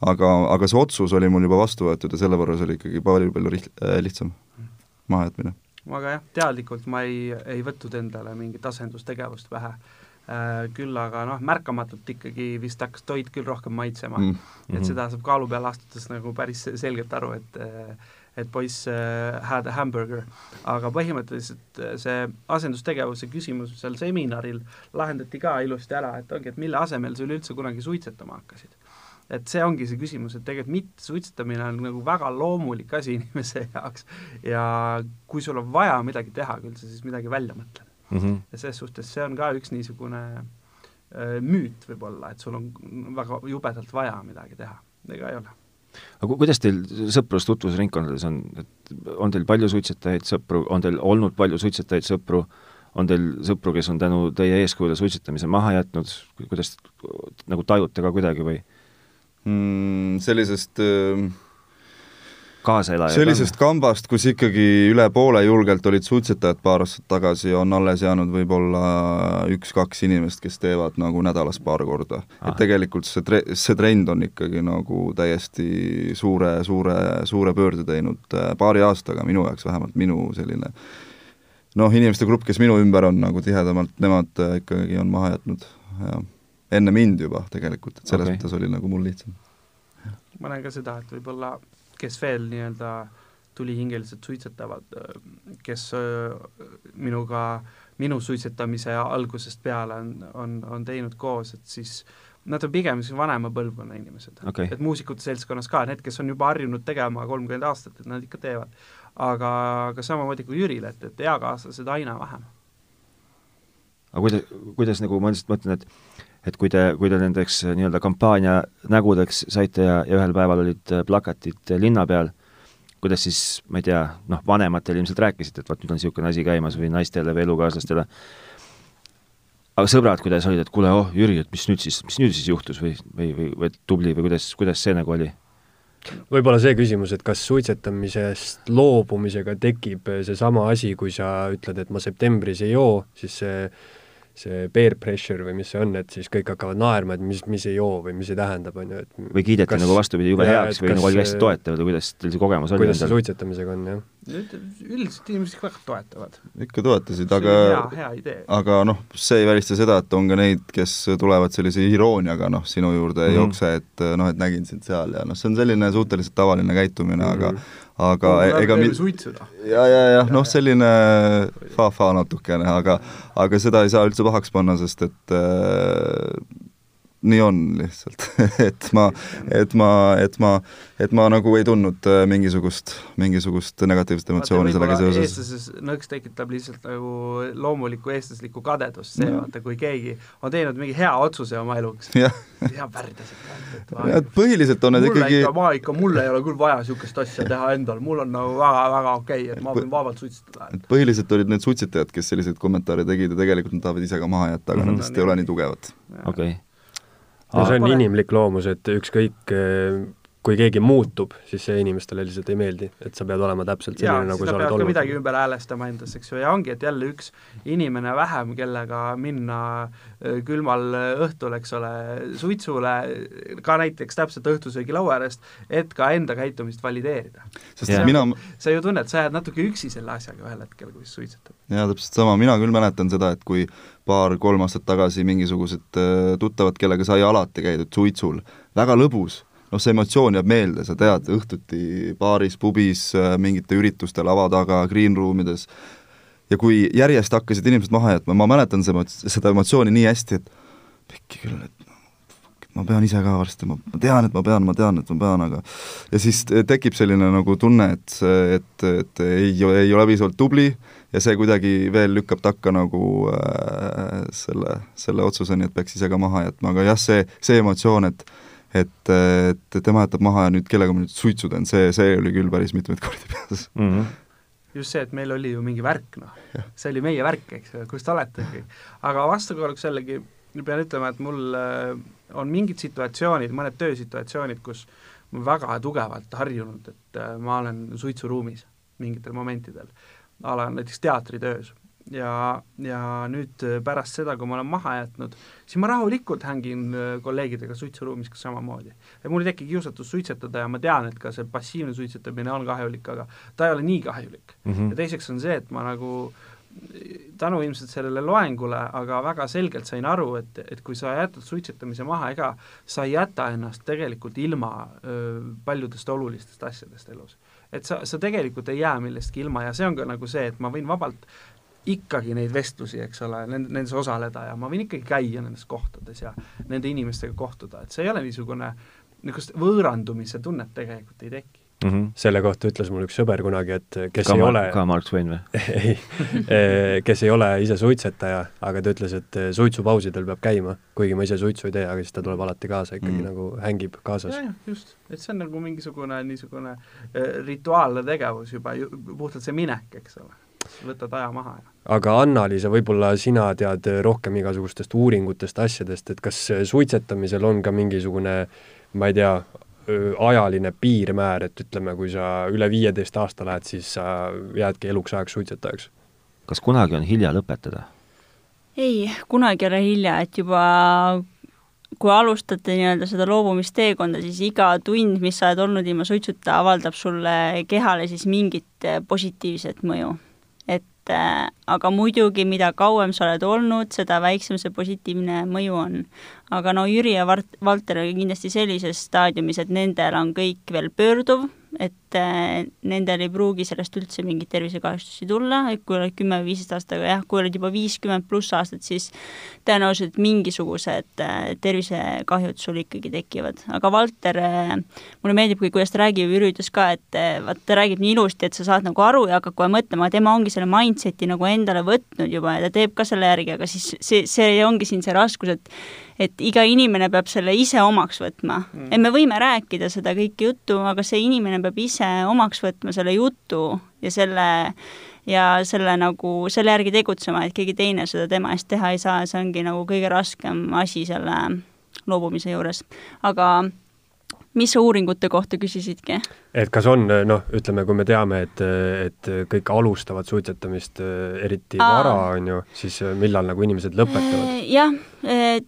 aga, aga see otsus oli mul juba vastu võetud ja selle võrra see oli ikkagi palju-palju lihtsam mahajätmine aga jah, teadlikult ma ei, ei võtnud endale mingit asendustegevust pähe äh,, küll aga noh, märkamatult ikkagi vist hakkas toit küll rohkem maitsema mm. -hmm. et seda saab kaalu peale astudes nagu päris selgelt aru, et et poiss äh, had a hamburger, aga põhimõtteliselt äh, see asendustegevuse küsimus seal seminaril lahendati ka ilusti ära, et ongi, et mille asemel sa üleüldse kunagi suitsetama hakkasid et see ongi see küsimus, et tegelikult mittesuitsetamine on nagu väga loomulik asi inimese jaoks ja kui sul on vaja midagi teha, küll sa siis midagi välja mõtled mm. -hmm. ja selles suhtes see on ka üks niisugune äh, müüt võib-olla, et sul on väga jubedalt vaja midagi teha, ega ei ole aga kuidas teil sõprus-tutvusringkondades on, et on teil palju suitsetajaid sõpru, on teil olnud palju suitsetajaid sõpru, on teil sõpru, kes on tänu teie eeskujule suitsetamise maha jätnud, kuidas nagu tajute ka kuidagi või? Mm, sellisest äh, kaaselaja sellisest kambast, kus ikkagi üle poole julgelt olid suitsetajad paar aastat tagasi, on alles jäänud võib-olla üks-kaks inimest, kes teevad nagu nädalas paar korda. et tegelikult see tre-, see trend on ikkagi nagu täiesti suure, suure, suure pöörde teinud äh, paari aastaga, minu jaoks vähemalt, minu selline noh, inimeste grupp, kes minu ümber on nagu tihedamalt, nemad äh, ikkagi on maha jätnud, jah enne mind juba tegelikult, et selles okay. mõttes oli nagu mul lihtsam. ma näen ka seda, et võib-olla kes veel nii-öelda tulihingeliselt suitsetavad, kes öö, minuga, minu suitsetamise algusest peale on, on, on teinud koos, et siis nad on pigem siis vanema põlvkonna inimesed Okei. et muusikute seltskonnas ka, need, kes on juba harjunud tegema kolmkümmend aastat, et nad ikka teevad. aga, aga samamoodi kui Jüril, et, et eakaaslased aina vähem. aga kuidas, kuidas nagu ma lihtsalt mõtlen, et et kui te, kui te nendeks äh, nii-öelda kampaania nägudeks saite ja, ja ühel päeval olid äh, plakatid äh, linna peal, kuidas siis, ma ei tea, noh, vanematele ilmselt rääkisite, et vot nüüd on niisugune asi käimas või naistele või elukaaslastele, aga sõbrad, kuidas olid, et kuule, oh Jüri, et mis nüüd siis, mis nüüd siis juhtus või, või, või, või tubli või kuidas, kuidas see nagu oli? võib-olla see küsimus, et kas suitsetamisest loobumisega tekib seesama asi, kui sa ütled, et ma septembris ei joo, siis see see peer pressure või mis see on, et siis kõik hakkavad naerma, et mis, mis ei joo või mis see tähendab, on ju, et või kiideti Kas- nagu vastupidi jube heaks või kas nagu oli see- hästi toetav või kuidas teil see kogemus oli kuidas see suitsetamisega on, jah? üldiselt inimesed väga toetavad. ikka toetasid, aga hea, hea idee. aga noh, see ei välista seda, et on ka neid, kes tulevad sellise irooniaga noh, sinu juurde ei Mhm. jookse, et noh, et nägin sind seal ja noh, see on selline suhteliselt tavaline käitumine mm, -hmm. aga aga ega mi- suitsuda. ja, ja, jah, noh, selline fa-fa natukene, aga aga seda ei saa üldse pahaks panna, sest et äh, nii on lihtsalt et ma, et ma, et ma, et ma nagu ei tundnud äh, mingisugust, mingisugust negatiivset emotsiooni sellega seoses. eestlases nõks tekitab lihtsalt nagu loomulikku eestlaslikku kadedust, see vaata, kui keegi on teinud mingi hea otsuse oma eluks, hea pärdasid. et põhiliselt on need mulle ikkagi ikka, ma ikka, mul ei ole küll vaja niisugust asja teha endal, mul on nagu väga-väga okei okay,, et ma võin vabalt suitsetada. et põhiliselt olid need suitsetajad, kes selliseid kommentaare tegid ja tegelikult nad tahavad ise ka maha jätta, aga Mhm. nad lihtsalt ei ole nii tugevad. okei no see on pole. inimlik loomus, et ükskõik, kui keegi muutub, siis see inimestele lihtsalt ei meeldi, et sa pead olema täpselt selline, nagu sa oled olnud. midagi ümber häälestama endas, eks ju, ja ongi, et jälle üks inimene vähem, kellega minna öö, külmal õhtul, eks ole, suitsule, ka näiteks täpselt õhtusöögilaua äärest, et ka enda käitumist valideerida. sest yeah. mina, sa ju tunned, sa jääd natuke üksi selle asjaga ühel hetkel, kui sa suitsetad. jaa, täpselt sama, mina küll mäletan seda, et kui paar-kolm aastat tagasi mingisugused äh, tuttavad, kellega sai alati käidud suitsul, väga lõbus, noh, see emotsioon jääb meelde, sa tead, õhtuti baaris, pubis, mingite üritustel lava taga, green room ides, ja kui järjest hakkasid inimesed maha jätma, ma mäletan see, seda emotsiooni nii hästi, et pekki küll, et ma pean ise ka varsti, ma tean, et ma pean, ma tean, et ma pean, aga ja siis tekib selline nagu tunne, et, et, et ei, ei ole piisavalt tubli ja see kuidagi veel lükkab takka nagu äh, selle, selle otsuseni, et peaks ise ka maha jätma, aga jah, see, see emotsioon, et et, et tema jätab maha ja nüüd kellega ma nüüd suitsu teen, see, see oli küll päris mitmeid kordi peas mm. -hmm. just see, et meil oli ju mingi värk, noh. see oli meie värk, eks ju, kus te olete kõik. aga vastukaaluks jällegi pean ütlema, et mul äh, on mingid situatsioonid, mõned töösituatsioonid, kus ma väga tugevalt harjunud, et äh, ma olen suitsuruumis mingitel momentidel. a la näiteks teatritöös. Ja, ja nüüd äh, pärast seda, kui ma olen maha jätnud, siis ma rahulikult hängin äh, kolleegidega suitsuruumis ka samamoodi. mul ei teki kiusatus suitsetada ja ma tean, et ka see passiivne suitsetamine on kahjulik, aga ta ei ole nii kahjulik Mm -hmm. ja teiseks on see, et ma nagu tänu ilmselt sellele loengule, aga väga selgelt sain aru, et, et kui sa jätad suitsetamise maha, ega sa ei jäta ennast tegelikult ilma öö, paljudest olulistest asjadest elus. et sa, sa tegelikult ei jää millestki ilma ja see on ka nagu see, et ma võin vabalt ikkagi neid vestlusi, eks ole, nend-, nendes osaleda ja ma võin ikkagi käia nendes kohtades ja nende inimestega kohtuda, et see ei ole niisugune niisugust võõrandumise tunnet tegelikult ei teki. Mm -hmm. selle kohta ütles mul üks sõber kunagi, et kes ka ei ole ka Mark Twain või? ei, kes ei ole ise suitsetaja, aga ta ütles, et suitsupausidel peab käima, kuigi ma ise suitsu ei tee, aga siis ta tuleb alati kaasa ikkagi Mm. mm. nagu hängib kaasas. just, et see on nagu mingisugune niisugune äh, rituaalne tegevus juba, puhtalt see minek, eks ole. Võtad aja maha ja aga Anna-Liisa, võib-olla sina tead rohkem igasugustest uuringutest, asjadest, et kas suitsetamisel on ka mingisugune ma ei tea, ajaline piirmäär, et ütleme, kui sa üle viieteist aasta lähed, siis sa jäädki eluks ajaks suitsetajaks? kas kunagi on hilja lõpetada? ei, kunagi ei ole hilja, et juba kui alustate nii-öelda seda loobumisteekonda, siis iga tund, mis sa oled olnud ilma suitsuta, avaldab sulle kehale siis mingit positiivset mõju. Et äh, aga muidugi, mida kauem sa oled olnud, seda väiksem see positiivne mõju on. Aga no Jüri ja Vart-, Valter oli kindlasti sellises staadiumis, et nendel on kõik veel pöörduv, et äh, nendel ei pruugi sellest üldse mingeid tervisekahjustusi tulla, et kui oled kümme või viisteist aastat, aga jah, kui oled juba viiskümmend pluss aastat, siis tõenäoliselt mingisugused äh, tervisekahjud sul ikkagi tekivad. aga Valter äh,, mulle meeldib, kui, kuidas ta räägib, Jüri ütles ka, et vaat ta räägib nii ilusti, et sa saad nagu aru ja hakkad kohe mõtlema, tema ongi selle mindset'i nagu endale võtnud juba ja ta teeb ka selle järgi, aga siis see, see ongi siin see raskus, et et iga inimene peab selle ise omaks võtma. Mm.. et me võime rääkida seda kõike juttu, aga see inimene peab ise omaks võtma selle jutu ja selle ja selle nagu, selle järgi tegutsema, et keegi teine seda tema eest teha ei saa. Ja see ongi nagu kõige raskem asi selle loobumise juures. aga mis uuringute kohta küsisidki? et kas on, noh, ütleme, kui me teame, et, et kõik alustavad suitsetamist eriti Aa. vara, on ju, siis millal nagu inimesed lõpetavad? jah,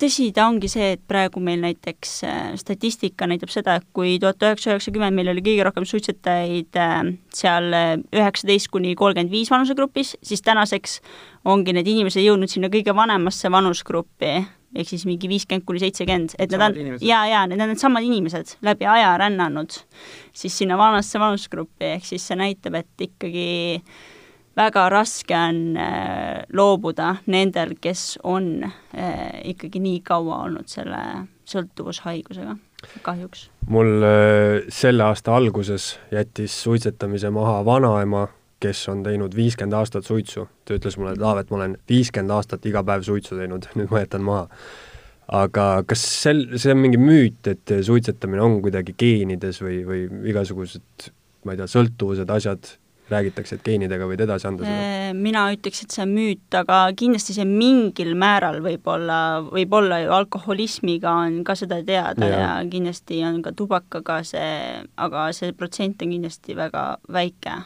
tõsi ta ongi see, et praegu meil näiteks statistika näitab seda, et kui tuhat üheksasada üheksakümmend meil oli kõige rohkem suitsetajaid seal üheksateist kuni kolmkümmend viis vanusegrupis, siis tänaseks ongi need inimesed jõudnud sinna kõige vanemasse vanusgruppi ehk siis mingi viiskümmend kuni seitsekümmend, et need on, jaa, jaa, need on needsamad inimesed läbi aja rännanud siis sinna vanasse vanusgruppi, ehk siis see näitab, et ikkagi väga raske on äh, loobuda nendel, kes on äh, ikkagi nii kaua olnud selle sõltuvushaigusega, kahjuks. mul äh, selle aasta alguses jättis suitsetamise maha vanaema, kes on teinud viiskümmend aastat suitsu. ta ütles mulle, et Aavet, ma olen viiskümmend aastat iga päev suitsu teinud, nüüd ma jätan maha. aga kas sel, see on mingi müüt, et suitsetamine on kuidagi geenides või, või igasugused, ma ei tea, sõltuvused, asjad, räägitakse, et geenidega võid edasi anda seda? Äh, mina ütleks, et see on müüt, aga kindlasti see mingil määral võib-olla, võib-olla ju alkoholismiga on ka seda teada ja, ja kindlasti on ka tubakaga see, aga see protsent on kindlasti väga väike.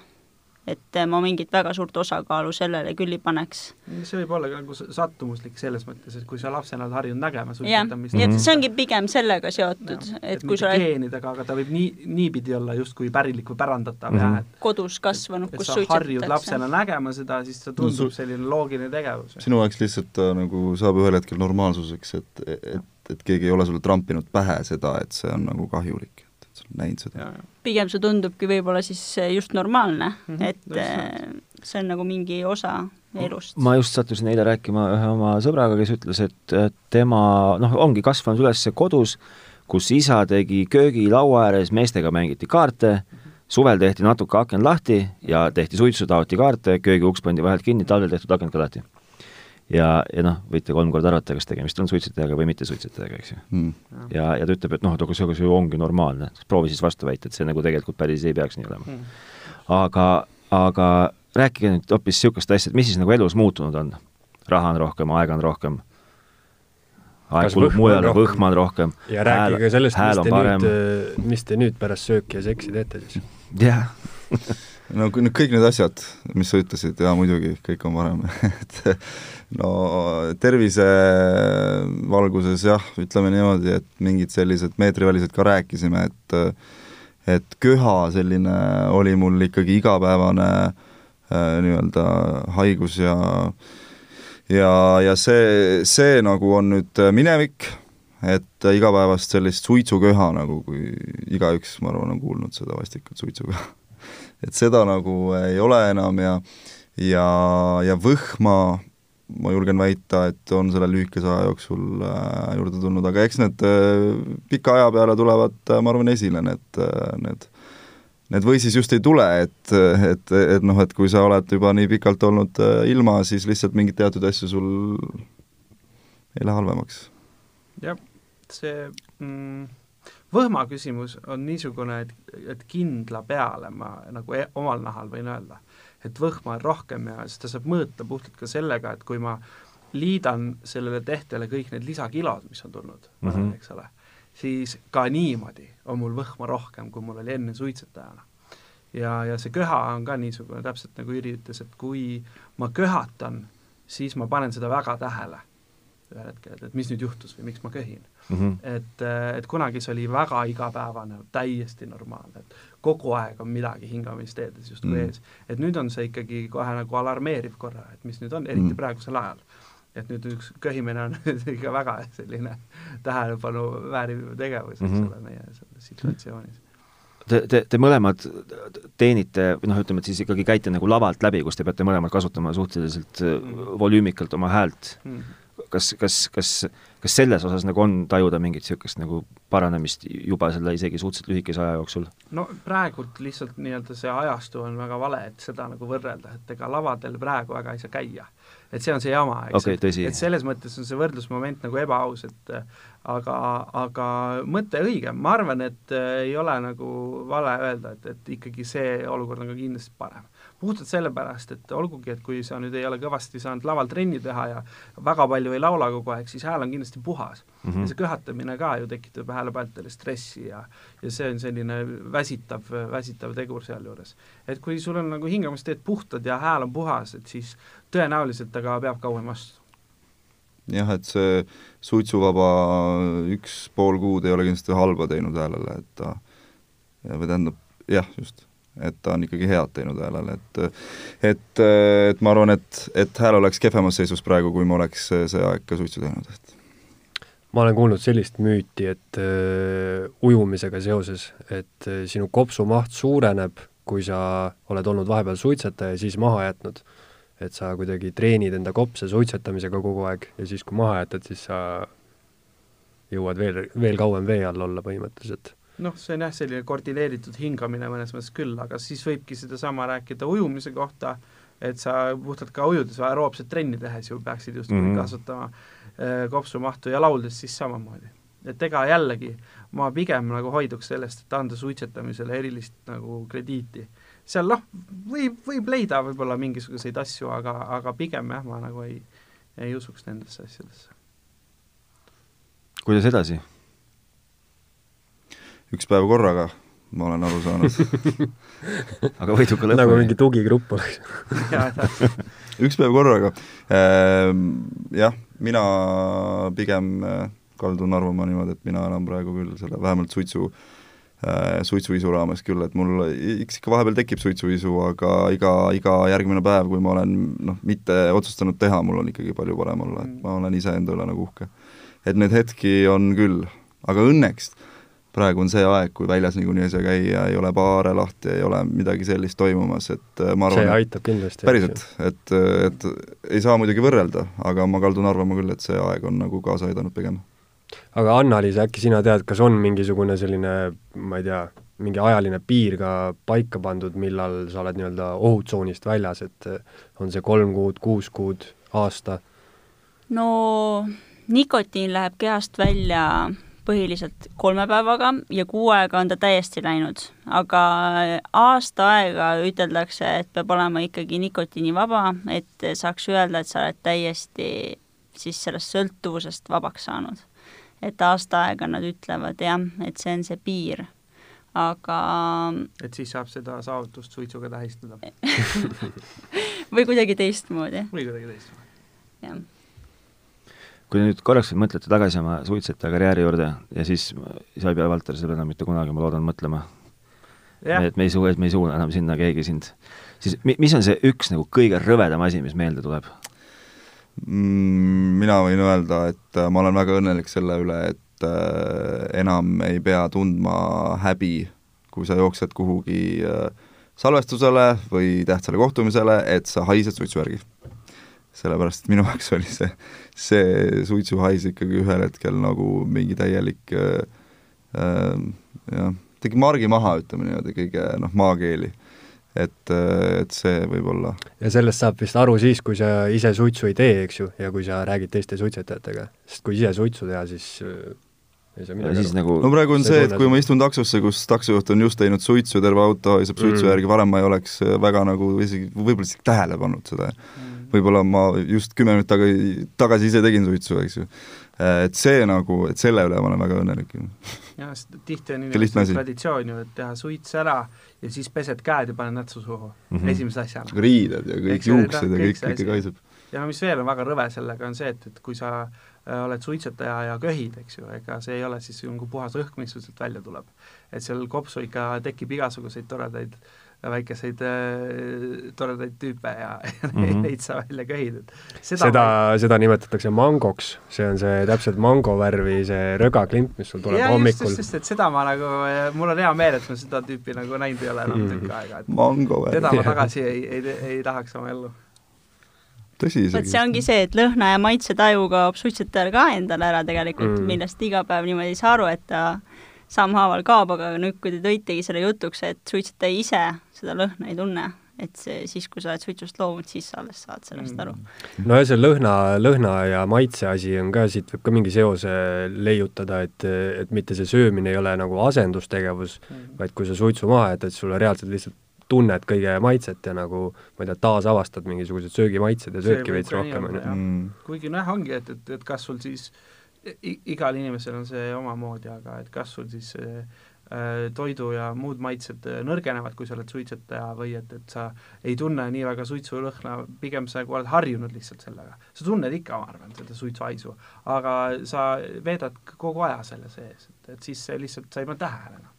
Et ma mingit väga suurt osakaalu sellele küll ei paneks. see võib olla ka nagu sattumuslik selles mõttes, et kui sa lapsena oled harjunud nägema suitsetamist nii et Mhm. see ongi pigem sellega seotud, et kui sa oled geenidega, aga ta võib nii, niipidi olla justkui pärilik või pärandatav mm Mhm. -hmm. jah, et kodus kasvanud, et kus sa harjud suitsetatakse. lapsena nägema seda, siis see tundub No no, su- selline loogiline tegevus. sinu jaoks lihtsalt ta nagu saab ühel hetkel normaalsuseks, et, et, et keegi ei ole sulle trampinud pähe seda, et see on nagu kahjulik, näinud seda. pigem see tundubki võib-olla siis just normaalne mm, -hmm, et äh, see on nagu mingi osa elust. ma just sattusin eile rääkima ühe oma sõbraga, kes ütles, et tema noh, ongi kasvanud üles kodus, kus isa tegi köögilaua ääres, meestega mängiti kaarte, suvel tehti natuke aken lahti ja tehti suitsu, taoti kaarte, köögiuks pandi vahelt kinni, talvel tehtud akent ka lahti. Ja, ja noh, võite kolm korda arvata, kas tegemist on suitsetajaga või mitte suitsetajaga, eks ju. Mm. ja, ja ta ütleb, et noh, et aga see, see ju ongi normaalne, proovi siis vastu väita, et see nagu tegelikult päris ei peaks nii olema Mhm. aga, aga rääkige nüüd hoopis niisugust asja, et mis siis nagu elus muutunud on? raha on rohkem, aega on rohkem, aeg kulub mujale, rohkem? võhma on rohkem, ja rääkige ka sellest, mis hääl te parem. nüüd, mis te nüüd pärast sööki ja seksi teete siis? jah, no kõik need asjad, mis sa ütlesid, jaa muidugi, kõik on parem. Et no tervise valguses jah, ütleme niimoodi, et mingid sellised meetrivälised ka rääkisime, et et köha selline oli mul ikkagi igapäevane äh, nii-öelda haigus ja ja, ja see, see nagu on nüüd minevik, et igapäevast sellist suitsuköha nagu, kui igaüks, ma arvan, on kuulnud seda vastikut suitsuköha et seda nagu ei ole enam ja ja, ja võhma ma julgen väita, et on selle lühikese aja jooksul äh, juurde tulnud, aga eks need äh, pika aja peale tulevad äh,, ma arvan, esile need need Need või siis just ei tule, et, et, et noh, et kui sa oled juba nii pikalt olnud ilma, siis lihtsalt mingeid teatud asju sul ei lähe halvemaks. jah, see mm, võhma küsimus on niisugune, et, et kindla peale ma nagu e omal nahal võin öelda, et võhma on rohkem ja seda saab mõõta puhtalt ka sellega, et kui ma liidan sellele tehtele kõik need lisakilod, mis on tulnud mm. -hmm. eks ole, siis ka niimoodi on mul võhma rohkem, kui mul oli enne suitsetajana. ja, ja see köha on ka niisugune, täpselt nagu Jüri ütles, et kui ma köhatan, siis ma panen seda väga tähele ühel hetkel, et, et mis nüüd juhtus või miks ma köhin Mhm. et, et kunagi see oli väga igapäevane, täiesti normaalne, et kogu aeg on midagi hingamisteedes justkui Mm. mm. ees. et nüüd on see ikkagi kohe nagu alarmeeriv korra, et mis nüüd on, eriti Mm. mm. praegusel ajal. et nüüd üks köhimine on ikka väga selline tähelepanu vääriv tegevus, eks Mhm. ole, meie selles situatsioonis. Te, te, te mõlemad teenite, või noh, ütleme, et siis ikkagi käite nagu lavalt läbi, kus te peate mõlemad kasutama suhteliselt Mhm. volüümikalt oma häält. Mm. Kas, kas, kas, kas selles osas nagu on tajuda mingit niisugust nagu paranemist juba selle isegi suhteliselt lühikese aja jooksul? no praegult lihtsalt nii-öelda see ajastu on väga vale, et seda nagu võrrelda, et ega lavadel praegu väga ei saa käia. et see on see jama, eks Okei, tõsi. et selles mõttes on see võrdlusmoment nagu ebaaus, et aga, aga mõte õige, ma arvan, et äh, ei ole nagu vale öelda, et, et ikkagi see olukord on ka kindlasti parem. Puhtalt sellepärast, et olgugi, et kui sa nüüd ei ole kõvasti saanud laval trenni teha ja väga palju ei laula kogu aeg, siis hääl on kindlasti puhas mm. Mhm. ja see köhatamine ka ju tekitab häälepealtele stressi ja ja see on selline väsitav, väsitav tegur sealjuures. et kui sul on nagu hingamisteed puhtad ja hääl on puhas, et siis tõenäoliselt ta ka peab kauem vastu. jah, et see suitsuvaba üks pool kuud ei ole kindlasti halba teinud häälele, et ta või tähendab, jah, just, et ta on ikkagi head teinud häälele, et et, et ma arvan, et, et hääl oleks kehvemas seisus praegu, kui ma oleks see aeg ka suitsu teinud, et ma olen kuulnud sellist müüti, et öö, ujumisega seoses, et öö, sinu kopsumaht suureneb, kui sa oled olnud vahepeal suitsetaja ja siis maha jätnud. et sa kuidagi treenid enda kopse suitsetamisega kogu aeg ja siis, kui maha jätad, siis sa jõuad veel, veel kauem vee all olla põhimõtteliselt. Noh, see on jah, selline koordineeritud hingamine mõnes mõttes küll, aga siis võibki sedasama rääkida ujumise kohta, et sa puhtalt ka ujudes või aeroobset trenni tehes ju peaksid justkui mm. -hmm. kasutama äh, kopsumahtu ja lauldes siis samamoodi. et ega jällegi, ma pigem nagu hoiduks sellest, et anda suitsetamisele erilist nagu krediiti. seal noh, võib, võib leida võib-olla mingisuguseid asju, aga, aga pigem jah, ma nagu ei, ei usuks nendesse asjadesse. kuidas edasi? Üks päev korraga, ma olen aru saanud aga võiduka lõpuni? nagu mingi tugigrupp oleks. üks päev korraga. Jah, mina pigem äh, kaldun arvama niimoodi, et mina enam praegu küll selle, vähemalt suitsu, suitsuisu raames küll, et mul eks ikka vahepeal tekib suitsuisu, aga iga, iga järgmine päev, kui ma olen noh, mitte otsustanud teha, mul on ikkagi palju parem olla, et ma olen iseenda üle nagu uhke. et neid hetki on küll, aga õnneks praegu on see aeg, kui väljas niikuinii ei saa käia, ei ole baare lahti, ei ole midagi sellist toimumas, et äh, ma arvan, see aitab kindlasti. päriselt, et, et ei saa muidugi võrrelda, aga ma kaldun arvama küll, et see aeg on nagu kaasa aidanud pigem. aga Anna-Liis, äkki sina tead, kas on mingisugune selline, ma ei tea, mingi ajaline piir ka paika pandud, millal sa oled nii-öelda ohutsoonist väljas, et on see kolm kuud, kuus kuud, aasta? no nikotiin läheb kehast välja põhiliselt kolme päevaga ja kuu aega on ta täiesti läinud, aga aasta aega üteldakse, et peab olema ikkagi nikotiinivaba, et saaks öelda, et sa oled täiesti siis sellest sõltuvusest vabaks saanud. et aasta aega nad ütlevad jah, et see on see piir, aga et siis saab seda saavutust suitsuga tähistada. Või kuidagi teistmoodi, või kuidagi teistmoodi. jah kui nüüd korraks mõtlete tagasi oma suitsetaja karjääri juurde ja siis sa ei pea, Valter, selle enam mitte kunagi, ma loodan, mõtlema. et me ei suu-, et me ei suuna enam sinna keegi sind. siis mi-, mis on see üks nagu kõige rõvedam asi, mis meelde tuleb? Mm, mina võin öelda, et äh, ma olen väga õnnelik selle üle, et äh, enam ei pea tundma häbi, kui sa jooksed kuhugi äh, salvestusele või tähtsale kohtumisele, et sa haised suitsuvärgi. Sellepärast, et minu jaoks oli see, see suitsuhais ikkagi ühel hetkel nagu mingi täielik äh, äh, jah, tegi margi maha, ütleme niimoodi, kõige noh, maakeeli et, et see võib olla. ja sellest saab vist aru siis, kui sa ise suitsu ei tee, eks ju, ja kui sa räägid teiste suitsetajatega. sest kui ise suitsu teha, siis äh, ei saa midagi siis aru. nagu no praegu on See see, et kui ma istun taksosse, kus taksojuht on just teinud suitsu, terve auto haiseb suitsu Mm. järgi, varem ma ei oleks väga nagu isegi, võib-olla isegi tähele pannud seda. Mm. Võib-olla ma just kümme minutit tagasi, tagasi ise tegin suitsu, eks ju. et see nagu, et selle üle ma olen väga õnnelik. jah, sest tihti on inimestel traditsioon ju, et teha suits ära ja siis pesed käed ja paned nätsu suhu mm. -hmm. esimese asjana. riided ja kõik juuksed ja kõik kõik kaiseb. ja mis veel on väga rõve sellega, on see, et, et kui sa äh, oled suitsetaja ja köhid, eks ju, ega see ei ole siis nagu puhas õhk, mis sul sealt välja tuleb. et seal kopsu ikka tekib igasuguseid toredaid väikeseid äh, toredaid tüüpe ja, ja Mhm. neid, neid sa välja köhid, et seda, seda, seda nimetatakse mangoks, see on see täpselt mango värvi see rögaklimp, mis sul tuleb ja hommikul just, just, et seda ma nagu, mul on hea meel, et ma seda tüüpi nagu näinud ei ole enam Mm. tükk aega, et mango või? teda ma tagasi ei, ei, ei tahaks oma ellu. tõsi vot see ongi see, et lõhna ja maitsetaju kaob suitsetajal ka endal ära tegelikult Mm. mm., millest iga päev niimoodi ei saa aru, et ta sammhaaval kaob, aga nüüd, kui te tõitegi selle jutuks, et suitsetaja ise seda lõhna ei tunne, et see siis, kui sa oled suitsust loobunud, siis sa alles saad sellest aru. no ja see lõhna, lõhna ja maitse asi on ka, siit võib ka mingi seose leiutada, et, et mitte see söömine ei ole nagu asendustegevus, vaid kui sa suitsu maha jätad, siis sulle reaalselt lihtsalt tunned kõige maitset ja nagu ma ei tea, taasavastad mingisugused söögimaitsed ja söödki veits rohkem, on ju. Mm. kuigi noh, ongi, et, et, et kas sul siis, igal inimesel on see omamoodi, aga et kas sul siis see äh, toidu ja muud maitsed äh, nõrgenevad, kui sa oled suitsetaja või et, et sa ei tunne nii väga suitsulõhna, pigem sa oled harjunud lihtsalt sellega. sa tunned ikka, ma arvan, seda suitsuhaisu, aga sa veedad kogu aja selle sees, et, et siis see lihtsalt, sa ei pane tähele enam.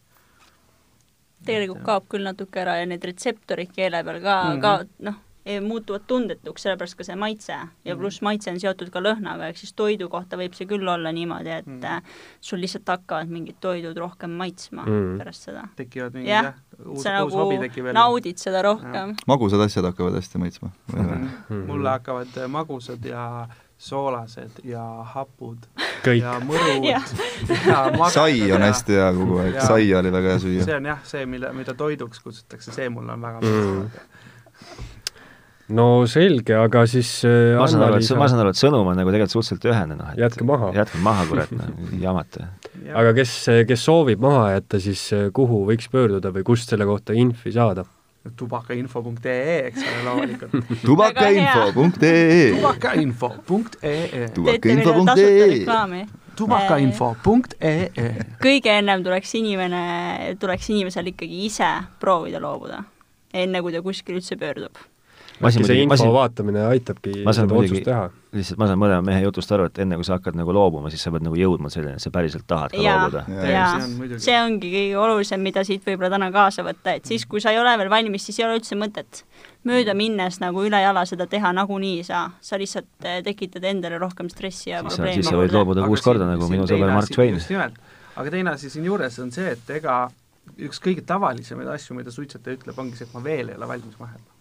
tegelikult kaob küll natuke ära ja need retseptorid keele peal ka mm. -hmm. ka noh, muutuvad tundetuks, sellepärast ka see maitse ja Mhm. pluss maitse on seotud ka lõhnaga, ehk siis toidu kohta võib see küll olla niimoodi, et Mhm. mm. sul lihtsalt hakkavad mingid toidud rohkem maitsma Mhm. mm. pärast seda. tekivad mingid jah uus, sa uus hobi nagu tekib jälle. naudid seda rohkem. magusad asjad hakkavad hästi maitsma. Mhm. mulle hakkavad äh, magusad ja soolased ja hapud kõik ja mõrud ja magedad sai on ja- hästi hea kogu aeg, sai oli väga hea süüa. see on jah, see, mille, mida toiduks kutsutakse, see mulle on väga Mm. No selge, aga siis äh, ma saan aru, et ma saan aru, et sõnum on nagu tegelikult suhteliselt ühene, noh et Jätke maha. jätke maha, kurat, noh, jamate. aga kes, kes soovib maha jätta, siis äh, kuhu võiks pöörduda või kust selle kohta infi saada? tubakainfo.ee, eks ole, loomulikult. tubakainfo.ee tubakainfo.ee tubakainfo.ee tubakainfo.ee kõige ennem tuleks inimene, tuleks inimesel ikkagi ise proovida loobuda, enne kui ta kuskile üldse pöördub. Äkki see info siin vaatamine aitabki seda otsust teha? lihtsalt, ma saan mõlema mehe jutust aru, et enne kui sa hakkad nagu loobuma, siis sa pead nagu jõudma selleni, et sa päriselt tahad ka jaa, loobuda. Jaa. See ongi kõige olulisem, mida siit võib-olla täna kaasa võtta, et siis, kui sa ei ole veel valmis, siis ei ole üldse mõtet mööda minnes nagu ülejala seda teha nagunii ei saa, sa lihtsalt eh, tekitad endale rohkem stressi ja Siis probleeme siis sa võid loobuda kuus korda, nagu minu sõber Mark Twain. just nimelt, aga teine asi siinjuures on see, et ega üks kõige tavalisemaid asju, mida suitsetaja ütleb, ongi see, et ma veel ei ole valmis vahetama.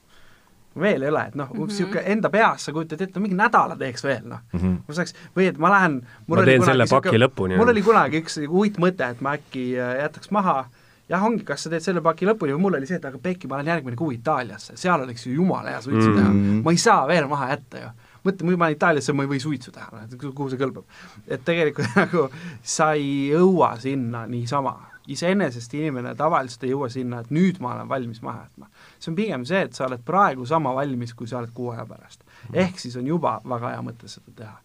Veel ei ole, et noh, niisugune enda peas sa kujutad ette, mingi nädala teeks veel, noh. Mhm. ma saaks, või et ma lähen Ma teen selle paki lõpuni, mul oli kunagi üks uitmõte, et ma äkki äh, jätaks maha jah, ongi, kas sa teed selle paki lõpuni või mul oli see, et aga Peiki, ma lähen järgmine kuu Itaaliasse, seal oleks ju jumala hea suitsu teha Mm. ma ei saa veel maha jätta ju. mõtle, kui ma lähen Itaaliasse, ma ei või suitsu teha, kuhu see kõlbab. et tegelikult nagu sa ei jõua sinna niisama. Iseenesest inimene tavaliselt ei jõua sinna, et nüüd ma olen valmis maha jätma. see on pigem see, et sa oled praegu sama valmis, kui sa oled kuu aja pärast. ehk siis on juba väga hea mõte seda teha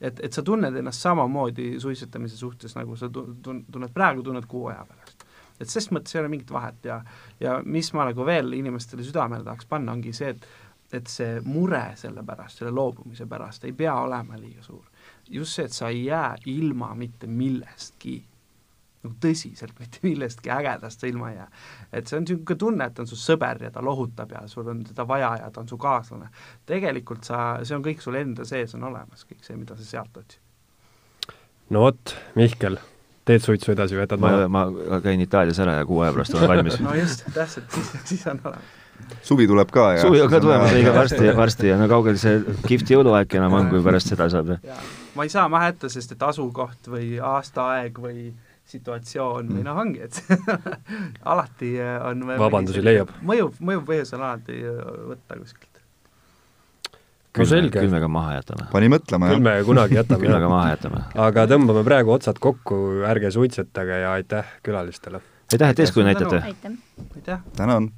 et, et sa tunned ennast samamoodi suitsetamise suhtes, nagu sa tu-, tun-, tunned praegu, tunned kuu aja pärast. et ses mõttes ei ole mingit vahet ja, ja mis ma nagu veel inimestele südamele tahaks panna, ongi see, et et see mure selle pärast, selle loobumise pärast ei pea olema liiga suur. just see, et sa ei jää ilma mitte millestki, nagu tõsiselt mitte millestki ägedast sa ilma ei jää. et see on niisugune tunne, et on su sõber ja ta lohutab ja sul on teda vaja ja ta on su kaaslane. tegelikult sa, see on kõik sul enda sees on olemas, kõik see, mida sa sealt otsid. no vot, Mihkel, teed suitsu edasi või jätad ma, maha? ma käin Itaalias ära ja kuu aja pärast olen valmis. no just, täpselt, siis, siis on olemas. suvi tuleb ka ja suvi on ka tulemas õige varsti, varsti ja no kaugel see kihvt jõuluaeg enam on, kui pärast seda saab. ma ei saa maha jätta, sest et asukoht või aastaaeg või situatsioon või mm. noh, ongi, et alati äh, on vabandusi leiab. mõjuv, mõjuv põhjus on alati äh, võtta kuskilt. no selge. küll me ka maha jätame. pani mõtlema, jah. küll me kunagi jätame küll me ka maha jätame. aga tõmbame praegu otsad kokku, ärge suitsetage ja aitäh külalistele! aitäh, et eeskuju näitate! aitäh! tänan!